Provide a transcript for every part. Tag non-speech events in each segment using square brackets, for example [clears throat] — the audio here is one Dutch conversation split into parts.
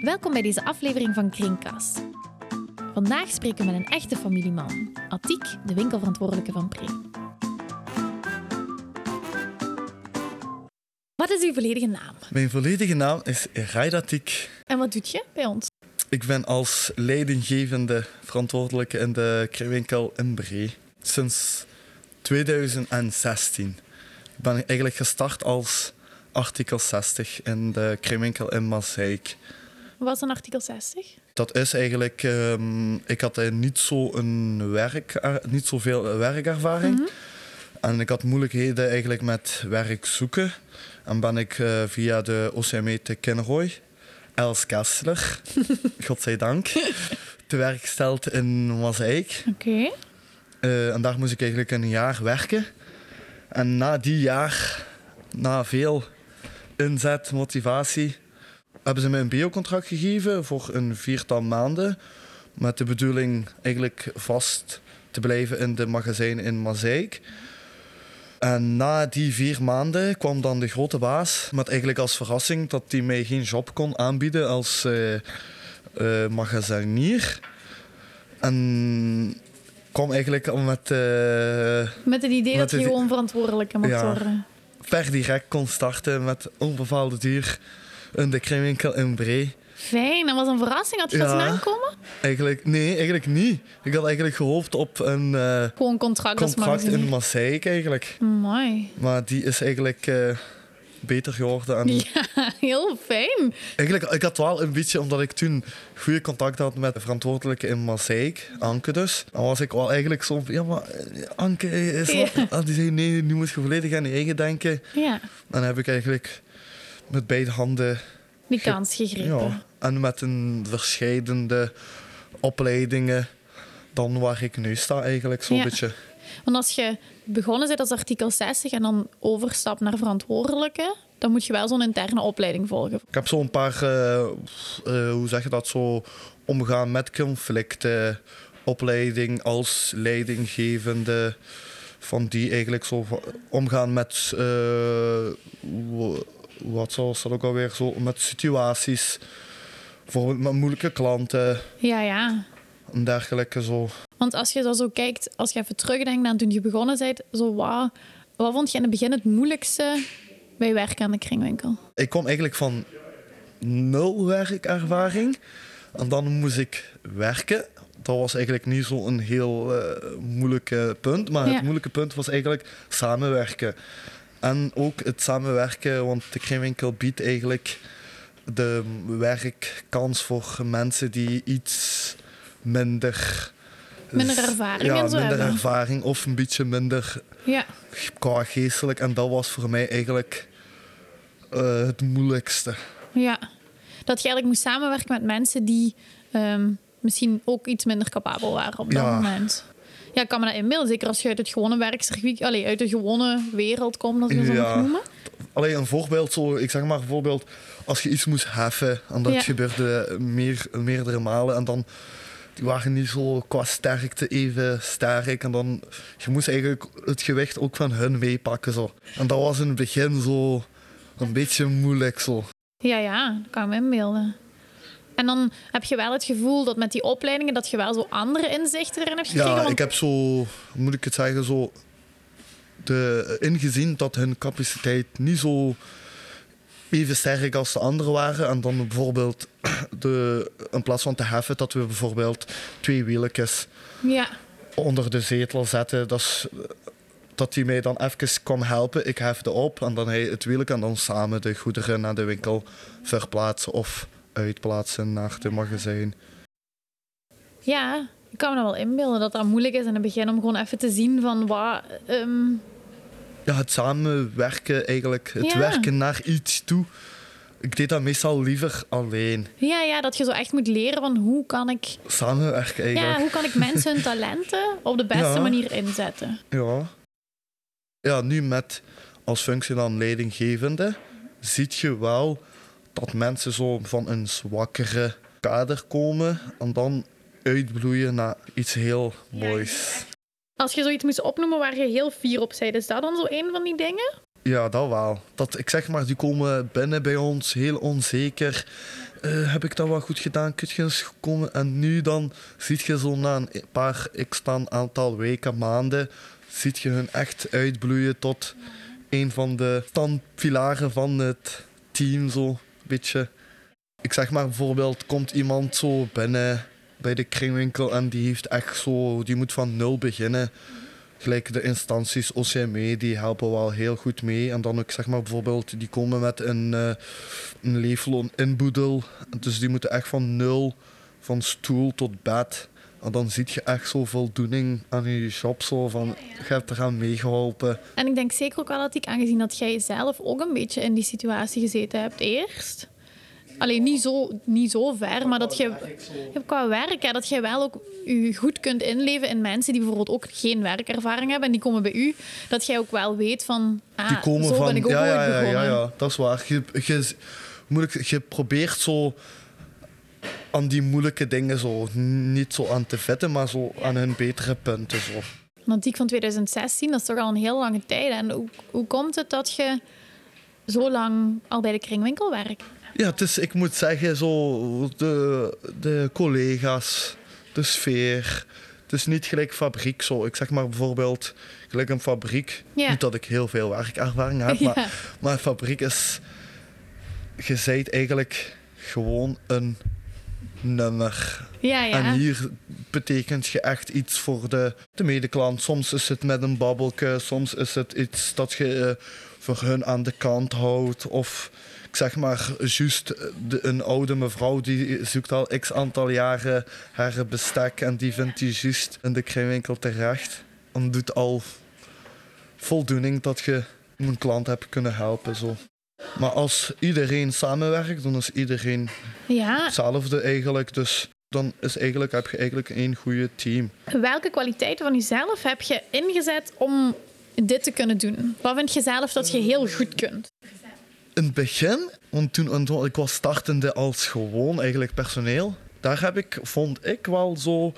Welkom bij deze aflevering van Kringkast. Vandaag spreken we met een echte familieman, Atiek, de winkelverantwoordelijke van Pre. Wat is uw volledige naam? Mijn volledige naam is Raidatik. En wat doet je bij ons? Ik ben als leidinggevende verantwoordelijke in de kringwinkel in Bree sinds 2016. Ik ben eigenlijk gestart als artikel 60 in de kringwinkel in Mazeik. Wat is een artikel 60? Dat is eigenlijk, ehm, ik had niet zo een werk, niet zoveel werkervaring. Mhm. En ik had moeilijkheden eigenlijk met werk zoeken. En ben ik eh, via de OCME te Kinrooi, Els Kessler, [laughs] godzijdank, te werk gesteld in Mazeik. Oké. Eh, en daar moest ik eigenlijk een jaar werken. En na die jaar, na veel inzet, motivatie, hebben ze me een bio-contract gegeven voor een viertal maanden. Met de bedoeling eigenlijk vast te blijven in de magazijn in Mazeik. En na die vier maanden kwam dan de grote baas met eigenlijk als verrassing dat hij mij geen job kon aanbieden als eh, magazinier. En kwam eigenlijk met eh, Met het idee Met dat je het- gewoon verantwoordelijke mag Ja. worden. per direct kon starten met onbepaalde duur in de kringwinkel in Bree. Fijn, dat was een verrassing. Had je dat Ja. zien aankomen? Eigenlijk, nee, eigenlijk niet. Ik had eigenlijk gehoopt op een eh, Gewoon een contract, contract in. Mazeik eigenlijk. Mooi. Maar die is eigenlijk eh, beter geworden. En [laughs] Ja, heel fijn. Eigenlijk, ik had wel een beetje, omdat ik toen goede contact had met de verantwoordelijke in Mazeik, Anke dus. Dan was ik wel eigenlijk zo van, ja maar eh, Anke, is. Ja. Ah, Die zei, nee, nu moet je volledig aan je eigen denken. Ja, En dan heb ik eigenlijk met beide handen, die kans gegrepen. ja, en met een verscheidende opleidingen, dan waar ik nu sta eigenlijk, zo'n Ja. beetje. Want als je begonnen bent als artikel 60 en dan overstapt naar verantwoordelijke, dan moet je wel zo'n interne opleiding volgen. Ik heb zo'n paar, eh, eh, hoe zeg je dat, zo omgaan met conflicten, opleiding als leidinggevende, van die eigenlijk zo omgaan met, eh, wat zoals dat ook alweer, zo met situaties, bijvoorbeeld met moeilijke klanten Ja, ja. en dergelijke zo. Want als je dan zo kijkt, als je even terugdenkt aan toen je begonnen bent, zo wat, wat vond je in het begin het moeilijkste bij werken aan de kringwinkel? Ik kom eigenlijk van nul werkervaring. En dan moest ik werken. Dat was eigenlijk niet zo'n heel eh moeilijk eh, punt. Maar Ja. het moeilijke punt was eigenlijk samenwerken. En ook het samenwerken, want de kringwinkel biedt eigenlijk de werkkans voor mensen die iets minder... Minder ervaring ja, en zo minder hebben. ervaring of een beetje minder Ja, qua geestelijk. En dat was voor mij eigenlijk eh, het moeilijkste. ja. Dat je eigenlijk moest samenwerken met mensen die ehm, misschien ook iets minder capabel waren op dat Ja. moment. Ja, ik kan me dat inbeelden. Zeker als je uit het gewone werkcircuit, allee, uit de gewone wereld komt, als je dat zo Ja. noemen. Alleen een voorbeeld, zo, ik zeg maar bijvoorbeeld, als je iets moest heffen, en dat Ja. gebeurde meer, meerdere malen, en dan die waren niet zo qua sterkte even sterk, en dan je moest eigenlijk het gewicht ook van hun meepakken. Zo. En dat was in het begin zo een beetje moeilijk. Zo. Ja, ja, dat kan ik me inbeelden. En dan heb je wel het gevoel dat met die opleidingen dat je wel zo andere inzichten erin hebt gekregen. Ja, want- ik heb zo, moet ik het zeggen, zo de, ingezien dat hun capaciteit niet zo even sterk als de andere waren. En dan bijvoorbeeld, [clears throat] de, in plaats van te heffen, dat we bijvoorbeeld twee wieltjes Ja, onder de zetel zetten. Dat, is, dat hij mij dan even kwam helpen. Ik hefde op en dan hij het wieltje en dan samen de goederen naar de winkel verplaatsen of uitplaatsen naar de magazijn. ja, ik kan me dat wel inbeelden dat dat moeilijk is in het begin om gewoon even te zien van wat... ehm, Ja, het samenwerken eigenlijk. Het Ja. werken naar iets toe. Ik deed dat meestal liever alleen. ja, ja, dat je zo echt moet leren van hoe kan ik, Samenwerken eigenlijk. ja, hoe kan ik mensen hun talenten op de beste Ja. manier inzetten. Ja. Ja, nu met als functie dan leidinggevende, zie je wel dat mensen zo van een zwakkere kader komen en dan uitbloeien naar iets heel moois. Als je zoiets moest opnoemen waar je heel fier op bent, is dat dan zo een van die dingen? Ja, dat wel. Dat, ik zeg maar, die komen binnen bij ons heel onzeker. eh, heb ik dat wel goed gedaan? Kun je eens komen? En nu dan ziet je zo na een paar x aantal weken, maanden, ziet je hun echt uitbloeien tot een van de standpilaren van het team. Zo Ik zeg maar bijvoorbeeld, komt iemand zo binnen bij de kringwinkel en die heeft echt zo, die moet van nul beginnen. Gelijk de instanties OCME, die helpen wel heel goed mee. En dan ook zeg maar bijvoorbeeld, die komen met een, uh, een leefloon inboedel. Dus die moeten echt van nul, van stoel tot bed. En dan zie je echt zo voldoening aan je job. Zo van, je hebt eraan meegeholpen. En ik denk zeker ook wel dat ik, aangezien dat jij zelf ook een beetje in die situatie gezeten hebt eerst Alleen niet zo, niet zo ver, maar dat je qua werk, ja, dat je wel ook je goed kunt inleven in mensen die bijvoorbeeld ook geen werkervaring hebben en die komen bij u, dat jij ook wel weet van, ah, die komen zo van, ben ik ook ja, ja, ja, ja, ja, dat is waar. Je, je, moeilijk, je probeert zo aan die moeilijke dingen zo niet zo aan te vetten, maar zo aan hun betere punten. Zo. Antiek van 2016, dat is toch al een heel lange tijd. En hoe, hoe komt het dat je zo lang al bij de kringwinkel werkt? Ja, het is, ik moet zeggen, zo de, de collega's, de sfeer. Het is niet gelijk fabriek zo. Ik zeg maar bijvoorbeeld, gelijk een fabriek. Niet dat ik heel veel werkervaring heb, maar, [laughs] maar fabriek is. Je zijt eigenlijk gewoon een nummer. Ja, ja. En hier betekent je echt iets voor de, de medeklant. Soms is het met een babbelke, soms is het iets dat je uh, voor hun aan de kant houdt. Of zeg maar, juist een oude mevrouw die zoekt al x aantal jaren haar bestek en die vindt die juist in de kringwinkel terecht. En doet al voldoening dat je een klant hebt kunnen helpen. Zo. Maar als iedereen samenwerkt, dan is iedereen ja. hetzelfde eigenlijk. Dus dan is eigenlijk, heb je eigenlijk één goede team. Welke kwaliteiten van jezelf heb je ingezet om dit te kunnen doen? Wat vind je zelf dat je heel goed kunt? in het begin, want toen ik was startende als gewoon eigenlijk personeel, daar heb ik, vond ik wel zo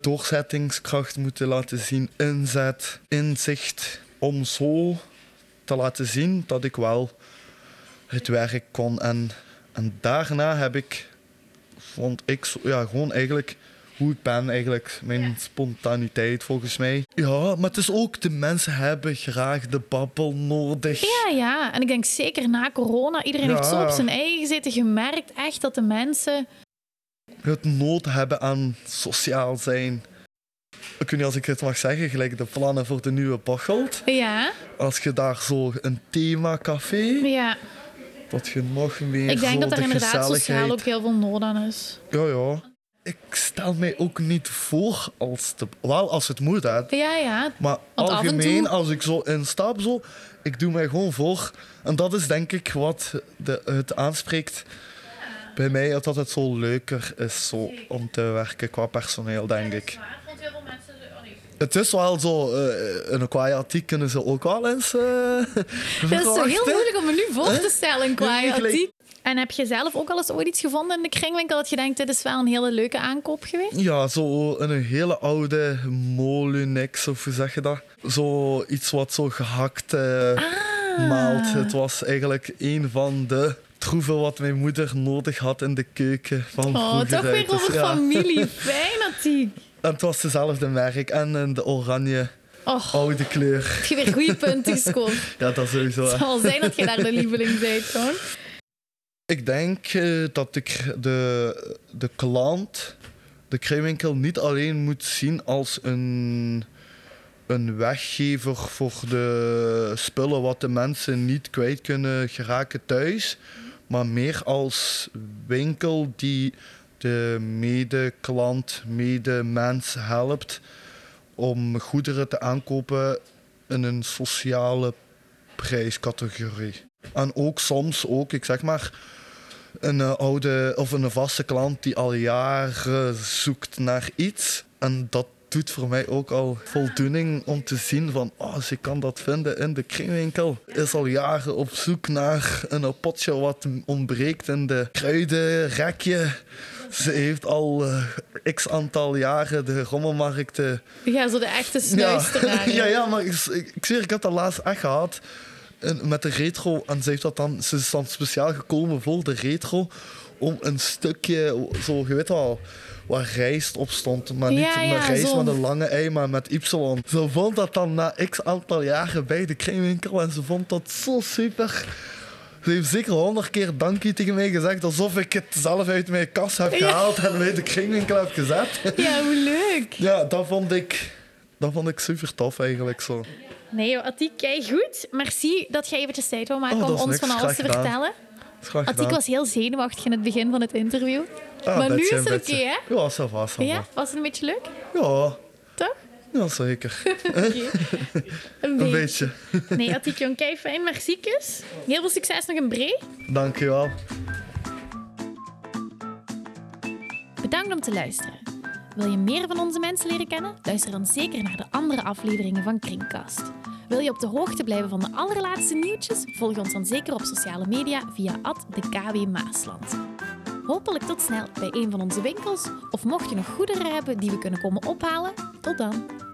doorzettingskracht moeten laten zien, inzet, inzicht, om zo te laten zien dat ik wel het werk kon. En, en daarna heb ik, vond ik, ja, gewoon eigenlijk hoe ik ben eigenlijk. Mijn spontaniteit volgens mij. Ja, maar het is ook de mensen hebben graag de babbel nodig. Ja, ja. En ik denk zeker na corona, iedereen heeft zo op zijn eigen gezeten. gemerkt echt dat de mensen... Het nood hebben aan sociaal zijn. Ik weet niet als ik het mag zeggen, gelijk de plannen voor de nieuwe Bocholt. Ja. Als je daar zo een themacafé... Ja. Dat je nog meer Ik denk dat er inderdaad sociaal ook heel veel nood aan is. Ja, ja ik stel mij ook niet voor als te, wel als het moet uit. Ja, ja. Maar algemeen, als ik zo instap, zo, ik doe mij gewoon voor. En dat is denk ik wat de, het aanspreekt bij mij, dat het zo leuker is zo, om te werken qua personeel, denk ik. Het is wel zo, uh, een kwaaiatiek kunnen ze ook wel eens. [laughs] Uh, het is zo heel om me nu voor te stellen, kwaaiatiek. En heb je zelf ook al eens ooit iets gevonden in de kringwinkel dat je denkt, dit is wel een hele leuke aankoop geweest? Ja, zo een hele oude Molunex, of hoe zeg je dat? Zo iets wat zo gehakt uh, maalt. Het was eigenlijk een van de troeven wat mijn moeder nodig had in de keuken van Oh, toch weer over dus, familie. [laughs] Fijn, Atiek. En het was dezelfde merk en de oranje Oh, oude kleur. Heb je weer goede punten [laughs] gescoord? ja, dat sowieso. Het zal zijn dat je daar de lieveling [laughs] bent, gewoon. Ik denk uh, dat ik de, de klant, de kringwinkel, niet alleen moet zien als een, een weggever voor de spullen wat de mensen niet kwijt kunnen geraken thuis, maar meer als winkel die de mede-klant, mede-mens helpt om goederen te aankopen in een sociale prijscategorie. En ook soms ook, ik zeg maar, een eh, oude of een vaste klant die al jaren zoekt naar iets. En dat doet voor mij ook al voldoening om te zien van oh, ik kan dat vinden in de kringwinkel. Is al jaren op zoek naar een potje wat ontbreekt in de kruidenrekje. Ze heeft al uh, x aantal jaren de rommelmarkten. Ja, zo de echte snuisteraar. [laughs] Ja, ja, maar ik, ik, ik heb dat laatst echt gehad met de retro. En ze, heeft dat dan, ze is dan speciaal gekomen voor de retro. om een stukje, zo, je weet wel, waar rijst op stond. Maar niet Ja, ja, met rijst met een lange ei, maar met Y. Ze vond dat dan na x aantal jaren bij de kringwinkel en ze vond dat zo super. Ze heeft zeker honderd keer dankje tegen mij gezegd, alsof ik het zelf uit mijn kas heb Ja. gehaald en bij de kringwinkel heb gezet. Ja, hoe leuk. Ja, dat vond ik, dat vond ik super tof eigenlijk zo. Nee, Atiek, kei goed. Merci dat jij eventjes tijd wou maken Oh, om ons niks. van alles te vertellen. Gedaan. was heel zenuwachtig in het begin van het interview. Ah, maar nu is het oké, beetje. hè? Ja, ça va. Ja, was het een beetje leuk? Ja, Toch? ja zeker. [laughs] Een Een beetje. beetje. [laughs] Nee, Atiek, jong, kei fijn. Merci, kus. Heel veel succes nog in Bree. Dankjewel. Bedankt om te luisteren. Wil je meer van onze mensen leren kennen? Luister dan zeker naar de andere afleveringen van Kringkast. Wil je op de hoogte blijven van de allerlaatste nieuwtjes? Volg ons dan zeker op sociale media via de KW Maasland. Hopelijk tot snel bij een van onze winkels. Of mocht je nog goederen hebben die we kunnen komen ophalen, tot dan.